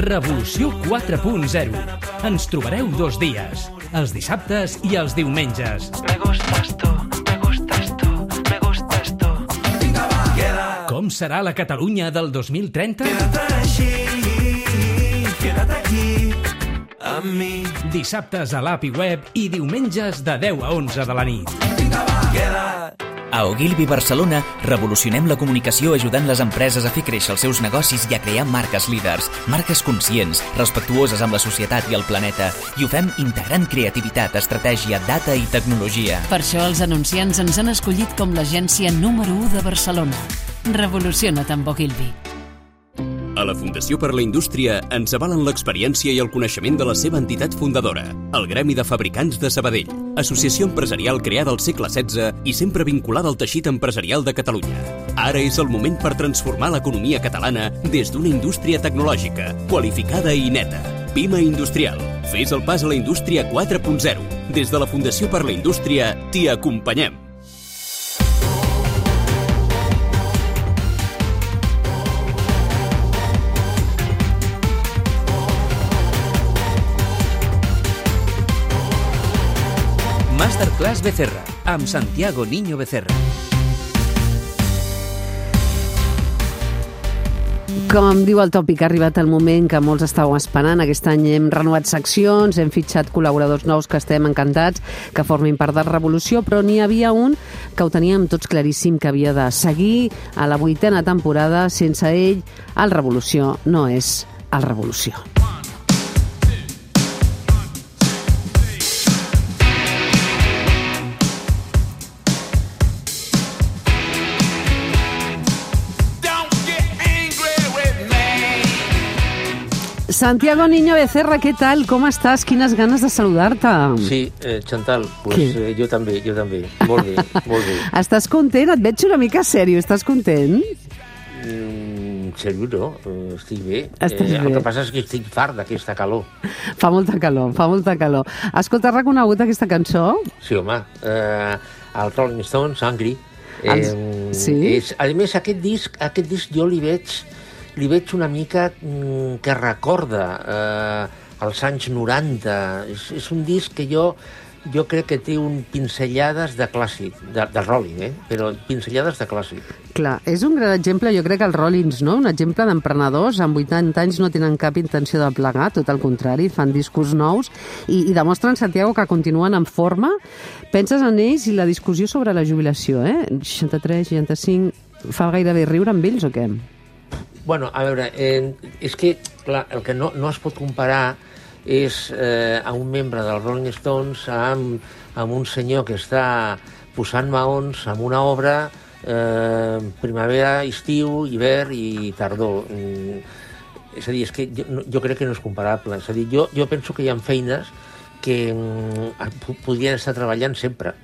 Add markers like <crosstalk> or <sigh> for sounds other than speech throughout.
Revolució 4.0. Ens trobareu dos dies, els dissabtes i els diumenges. Me gusta esto, me gusta esto, me gusta esto. Com serà la Catalunya del 2030? així, queda't aquí, amb mi. Dissabtes a l'app i web i diumenges de 10 a 11 de la nit. Queda't. A Ogilvy Barcelona revolucionem la comunicació ajudant les empreses a fer créixer els seus negocis i a crear marques líders, marques conscients, respectuoses amb la societat i el planeta. I ho fem integrant creativitat, estratègia, data i tecnologia. Per això els anunciants ens han escollit com l'agència número 1 de Barcelona. Revoluciona't amb Ogilvy. A la Fundació per la Indústria ens avalen l'experiència i el coneixement de la seva entitat fundadora, el Gremi de Fabricants de Sabadell, associació empresarial creada al segle XVI i sempre vinculada al teixit empresarial de Catalunya. Ara és el moment per transformar l'economia catalana des d'una indústria tecnològica, qualificada i neta. Pima Industrial. Fes el pas a la indústria 4.0. Des de la Fundació per la Indústria t'hi acompanyem. Masterclass Becerra, amb Santiago Niño Becerra. Com diu el tòpic, ha arribat el moment que molts estàveu esperant. Aquest any hem renovat seccions, hem fitxat col·laboradors nous que estem encantats, que formin part de Revolució, però n'hi havia un que ho teníem tots claríssim que havia de seguir a la vuitena temporada. Sense ell, el Revolució no és el Revolució. Santiago Niño Becerra, què tal? Com estàs? Quines ganes de saludar-te. Sí, eh, Chantal, pues, Què? eh, jo també, jo també. Molt bé, <laughs> molt bé. Estàs content? Et veig una mica sèrio. Estàs content? Mm, serio, no? Eh, estic bé. Estàs eh, bé. El que passa és que estic fart d'aquesta calor. Fa molta calor, fa molta calor. Escolta, has reconegut aquesta cançó? Sí, home. Eh, el Rolling Stones, Angry. Eh, Els- sí? És, a més, aquest disc, aquest disc jo li veig, li veig una mica mm, que recorda eh, els anys 90. És, és un disc que jo jo crec que té un pincellades de clàssic, de, de Rolling, eh? però pincellades de clàssic. Clar, és un gran exemple, jo crec els Rollins, no? Un exemple d'emprenedors, amb 80 anys no tenen cap intenció de plegar, tot el contrari, fan discos nous i, i demostren, Santiago, que continuen en forma. Penses en ells i la discussió sobre la jubilació, eh? 63, 65... Fa gairebé riure amb ells o què? Bueno, a veure, eh, és que, clar, el que no, no es pot comparar és eh, a un membre dels Rolling Stones amb, amb un senyor que està posant maons amb una obra eh, primavera, estiu, hivern i tardor. Mm, és a dir, és que jo, jo crec que no és comparable. És a dir, jo, jo penso que hi ha feines que mm, po- podrien estar treballant sempre.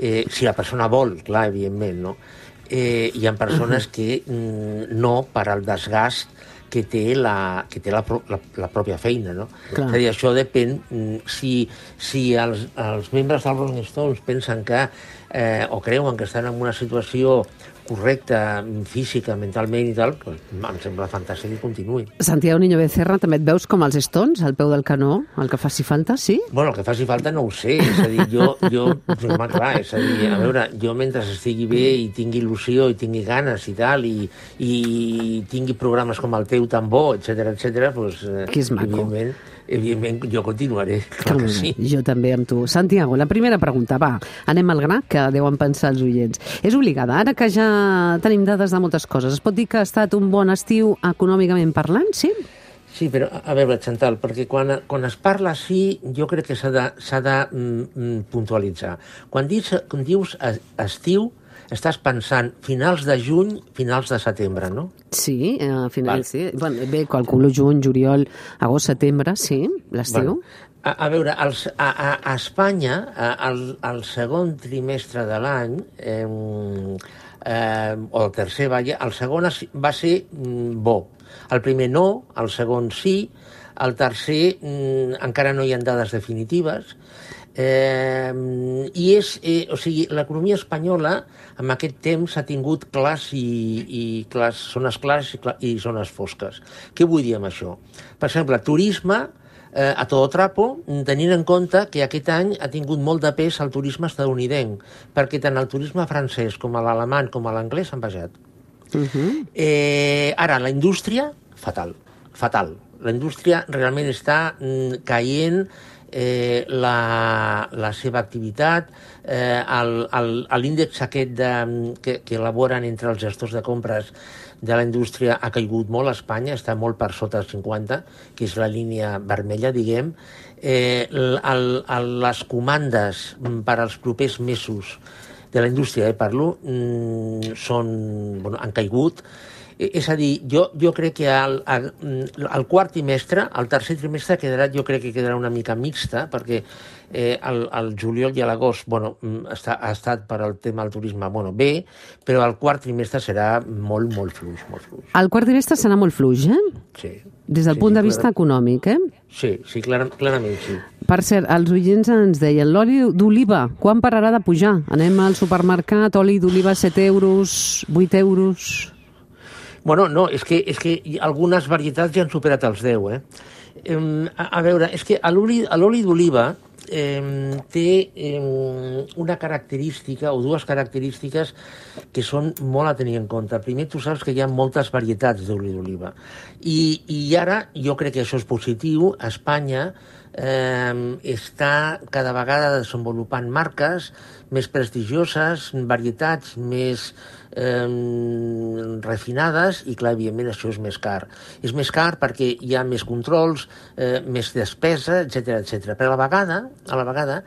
Eh, si la persona vol, clar, evidentment, no? Eh, hi ha persones que mm, no per al desgast que té la, que té la, pro- la, la pròpia feina, no? Clar. És a dir, això depèn... mm, Si, si els, els membres dels Rolling Stones pensen que eh, o creuen que estan en una situació correcta física, mentalment i tal, doncs, em sembla fantàstic que continuï. Santiago Niño Becerra, també et veus com els Stones, al peu del canó, el que faci falta, sí? Bueno, el que faci falta no ho sé, és a dir, jo, jo home, clar, és a dir, a veure, jo mentre estigui bé i tingui il·lusió i tingui ganes i tal, i, i tingui programes com el teu tan bo, etc etc, doncs, eh, Que és maco. evidentment, evidentment jo continuaré, clar que sí. Jo també amb tu. Santiago, la primera pregunta, va, anem al gra, que deuen pensar els oients. És obligada, ara que ja tenim dades de moltes coses, es pot dir que ha estat un bon estiu econòmicament parlant, sí? Sí, però a veure, Chantal, perquè quan, quan es parla així, jo crec que s'ha de, de mm, mm, puntualitzar. Quan dius, quan dius es- estiu, estàs pensant finals de juny, finals de setembre, no? Sí, eh, al final Val. sí. Bueno, bé, calculo juny, juliol, agost, setembre, sí, l'estiu. a, a veure, els, a, a, a Espanya, a, el, el segon trimestre de l'any, eh, eh, o el tercer, vaja, el segon va ser mm, bo. El primer no, el segon sí, el tercer mm, encara no hi ha dades definitives, Eh, I és, eh, o sigui, l'economia espanyola en aquest temps ha tingut clars i, i clars, zones clares i, cla- i zones fosques. Què vull dir amb això? Per exemple, turisme, eh, a todo trapo, tenint en compte que aquest any ha tingut molt de pes el turisme estadounidenc, perquè tant el turisme francès com l'alemany com l'anglès han baixat. Uh -huh. Eh, ara, la indústria, fatal, fatal. La indústria realment està mm, caient eh, la, la seva activitat, eh, l'índex aquest de, que, que elaboren entre els gestors de compres de la indústria ha caigut molt a Espanya, està molt per sota del 50, que és la línia vermella, diguem. Eh, el, el, les comandes per als propers mesos de la indústria, eh, parlo, mm, són, bueno, han caigut. És a dir, jo, jo crec que al, al, al quart trimestre, al tercer trimestre, quedarà, jo crec que quedarà una mica mixta, perquè eh, al, al juliol i l'agost bueno, mm, està, ha estat per al tema del turisme bueno, bé, però el quart trimestre serà molt, molt fluix, molt fluix. El quart trimestre serà molt fluix, eh? Sí. Des del Sí, punt sí, de vista clar- econòmic, eh? Sí, sí, clar, clarament sí. Per cert, els oients ens deien l'oli d'oliva, quan pararà de pujar? Anem al supermercat, oli d'oliva 7 euros, 8 euros... Bueno, no, és que, és que algunes varietats ja han superat els 10, eh? A, a veure, és que l'oli d'oliva eh, té eh, una característica o dues característiques que són molt a tenir en compte. Primer, tu saps que hi ha moltes varietats d'oli d'oliva. I, I ara jo crec que això és positiu. A Espanya eh, està cada vegada desenvolupant marques més prestigioses, varietats més eh, refinades i, clar, evidentment, això és més car. És més car perquè hi ha més controls, eh, més despesa, etc etc. Però a la vegada, a la vegada,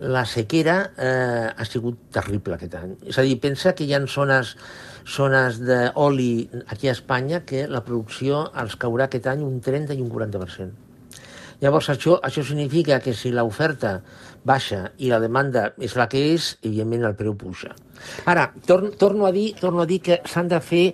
la sequera eh, ha sigut terrible aquest any. És a dir, pensa que hi ha zones, zones d'oli aquí a Espanya que la producció els caurà aquest any un 30 i un 40%. Llavors, això, això significa que si l'oferta baixa i la demanda és la que és, evidentment el preu puja. Ara, torn, torno, a dir, torno a dir que s'han de fer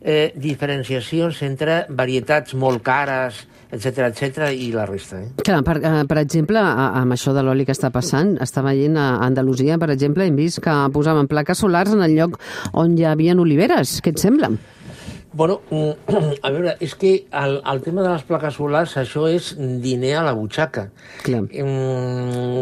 eh, diferenciacions entre varietats molt cares, etc etc i la resta. Eh? Clar, per, eh, per exemple, amb això de l'oli que està passant, està veient a Andalusia, per exemple, hem vist que posaven plaques solars en el lloc on hi havia oliveres. Què et sembla? Bueno, mm, a veure, és que el, el tema de les plaques solars, això és diner a la butxaca. Clar. Mm,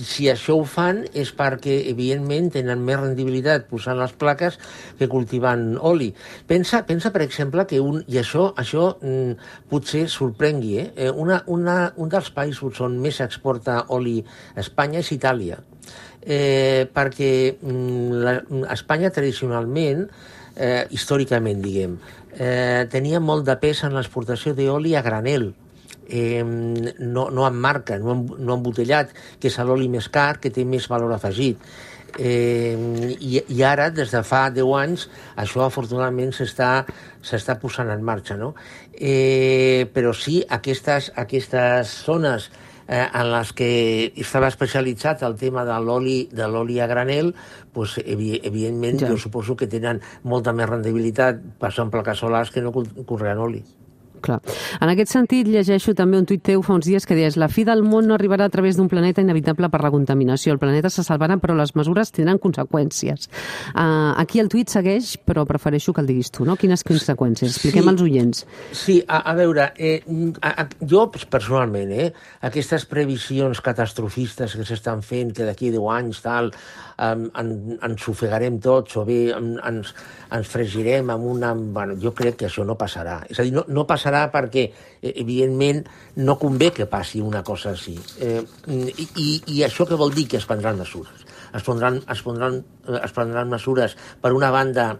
si això ho fan és perquè, evidentment, tenen més rendibilitat posant les plaques que cultivant oli. Pensa, pensa per exemple, que un, i això, això mm, potser sorprengui, eh? Eh, Una, una, un dels països on més s'exporta oli a Espanya és Itàlia. Eh, perquè mm, la, Espanya tradicionalment eh, històricament, diguem, eh, tenia molt de pes en l'exportació d'oli a granel, eh, no, no en marca, no, en, no embotellat, que és l'oli més car, que té més valor afegit. Eh, i, I ara, des de fa 10 anys, això afortunadament s'està posant en marxa, no? Eh, però sí, aquestes, aquestes zones eh, en les que estava especialitzat el tema de l'oli de l'oli a granel, pues, evi evidentment Ja. jo suposo que tenen molta més rendibilitat passant plaques solars que no conreant oli. Clar. En aquest sentit, llegeixo també un tuit teu fa uns dies que deies la fi del món no arribarà a través d'un planeta inevitable per la contaminació. El planeta se salvarà, però les mesures tindran conseqüències. Uh, aquí el tuit segueix, però prefereixo que el diguis tu, no? Quines conseqüències? Expliquem Sí. als oients. Sí, a, a veure, eh, a, a, jo personalment, eh, aquestes previsions catastrofistes que s'estan fent, que d'aquí a 10 anys tal, um, en, ens ofegarem tots o bé en, ens, ens fregirem amb una... Bueno, jo crec que això no passarà. És a dir, no, no passarà perquè, eh, evidentment, no convé que passi una cosa així. Eh, i, i, això què vol dir? Que es prendran mesures. Es prendran, es prendran, eh, es prendran mesures, per una banda,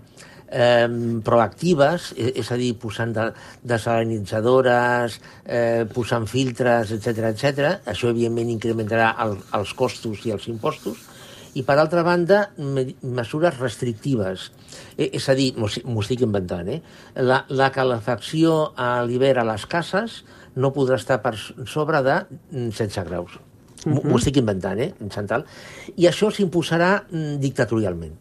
eh, proactives, eh, és a dir, posant de, desalinitzadores, eh, posant filtres, etc etc. Això, evidentment, incrementarà el, els costos i els impostos. I, per altra banda, me- mesures restrictives. Eh, és a dir, m'ho estic- inventant, eh? La, la calefacció a l'hivern a les cases no podrà estar per sobre de mm, 16 graus. M'ho m'ho estic inventant, eh, Chantal? I això s'imposarà mm, dictatorialment.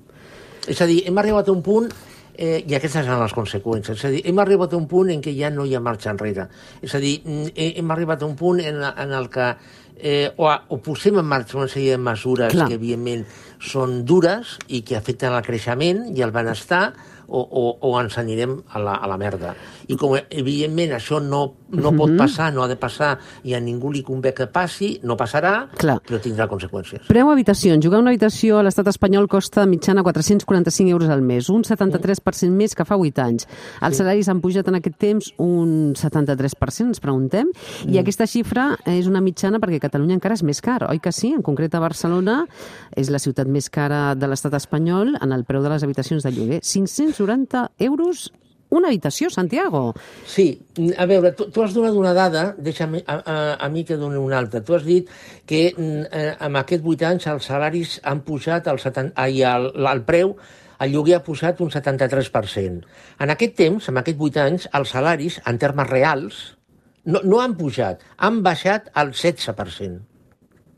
És a dir, hem arribat a un punt eh, i aquestes són les conseqüències. És a dir, hem arribat a un punt en què ja no hi ha marxa enrere. És a dir, mm, he- hem arribat a un punt en, en el que eh, o, a- o posem en marxa una sèrie de mesures Clar. que, evidentment, són dures i que afecten el creixement i el benestar, o, o, o ens anirem a la, a la merda. I com, evidentment, això no, no pot passar, no ha de passar, i a ningú li convé que passi, no passarà, Clar. però tindrà conseqüències. Preu habitacions. Jugar una habitació a l'estat espanyol costa mitjana 445 euros al mes, un 73% més que fa 8 anys. Els salaris han pujat en aquest temps un 73%, ens preguntem, i aquesta xifra és una mitjana perquè Catalunya encara és més car, oi que sí? En concret, a Barcelona és la ciutat més cara de l'estat espanyol en el preu de les habitacions de lloguer. 590 euros una habitació, Santiago. Sí, a veure, tu, tu has donat una dada, deixa'm a, a, a mi que doni una altra. Tu has dit que mm, eh, amb aquests 8 anys els salaris han pujat, el, 70, ai, el, el preu, el lloguer ha pujat un 73%. En aquest temps, en aquests 8 anys, els salaris, en termes reals, no, no han pujat, han baixat al 16%.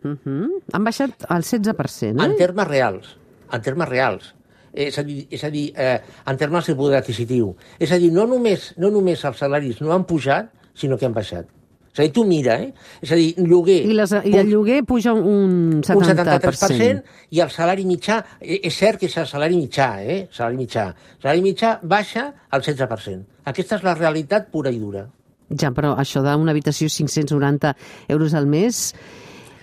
Uh -huh. Han baixat al 16%, eh? En termes reals, en termes reals. És a dir, és a dir eh, en termes de poder adquisitiu. És a dir, no només, no només els salaris no han pujat, sinó que han baixat. És a dir, tu mira, eh? És a dir, lloguer... I, les, I el lloguer puja un 70%. un 73% i el salari mitjà, eh, és cert que és el salari mitjà, eh? Salari mitjà. El salari mitjà baixa al 16%. Aquesta és la realitat pura i dura. Ja, però això d'una habitació 590 euros al mes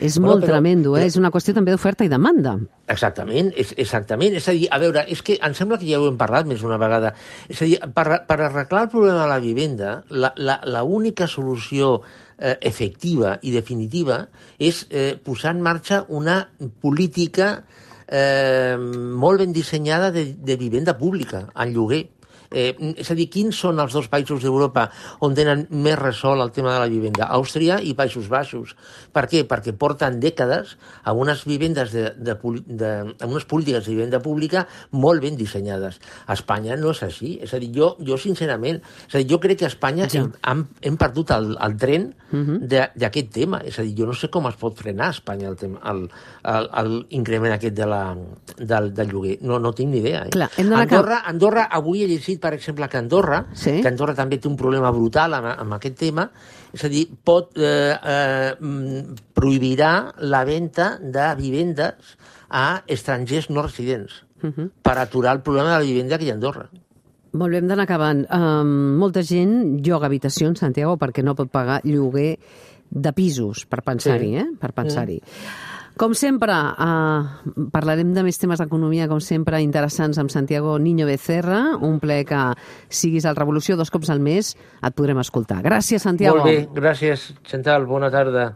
és Bueno, molt però- tremendo, eh? però- És una qüestió també d'oferta i demanda. Exactament, és, exactament. És a dir, a veure, és que em sembla que ja ho hem parlat més d'una vegada. És a dir, per, per arreglar el problema de la vivenda, la, la, la única solució eh, efectiva i definitiva és eh, posar en marxa una política eh, molt ben dissenyada de, de vivenda pública, en lloguer. Eh, és a dir, quins són els dos països d'Europa on tenen més resol el tema de la vivenda? Àustria i Països Baixos. Per què? Perquè porten dècades amb unes vivendes de, de, poli- de, amb unes polítiques de vivenda pública molt ben dissenyades. A Espanya no és així. És a dir, jo, jo sincerament, és a dir, jo crec que a Espanya Ja. hem, hem, hem perdut el, el tren de- d'aquest tema. És a dir, jo no sé com es pot frenar a Espanya el, tema, el, el, el increment aquest de la, del, del lloguer. No, no tinc ni idea. Eh? Clar, Andorra, Andorra, avui he llegit, per exemple, que Andorra, Sí. que Andorra també té un problema brutal amb, amb aquest tema, és a dir, pot, eh, eh, mm, prohibirà la venda de vivendes a estrangers no residents per aturar el problema de la vivenda que hi ha a Andorra. Molt bé, hem d'anar acabant. Um, molta gent lloga habitacions, Santiago, perquè no pot pagar lloguer de pisos, per pensar-hi, Sí. eh? Per pensar-hi. Com sempre, uh, parlarem de més temes d'economia, com sempre, interessants amb Santiago Niño Becerra, un ple que siguis al Revolució dos cops al mes, et podrem escoltar. Gràcies, Santiago. Molt bé, gràcies, Chantal, bona tarda.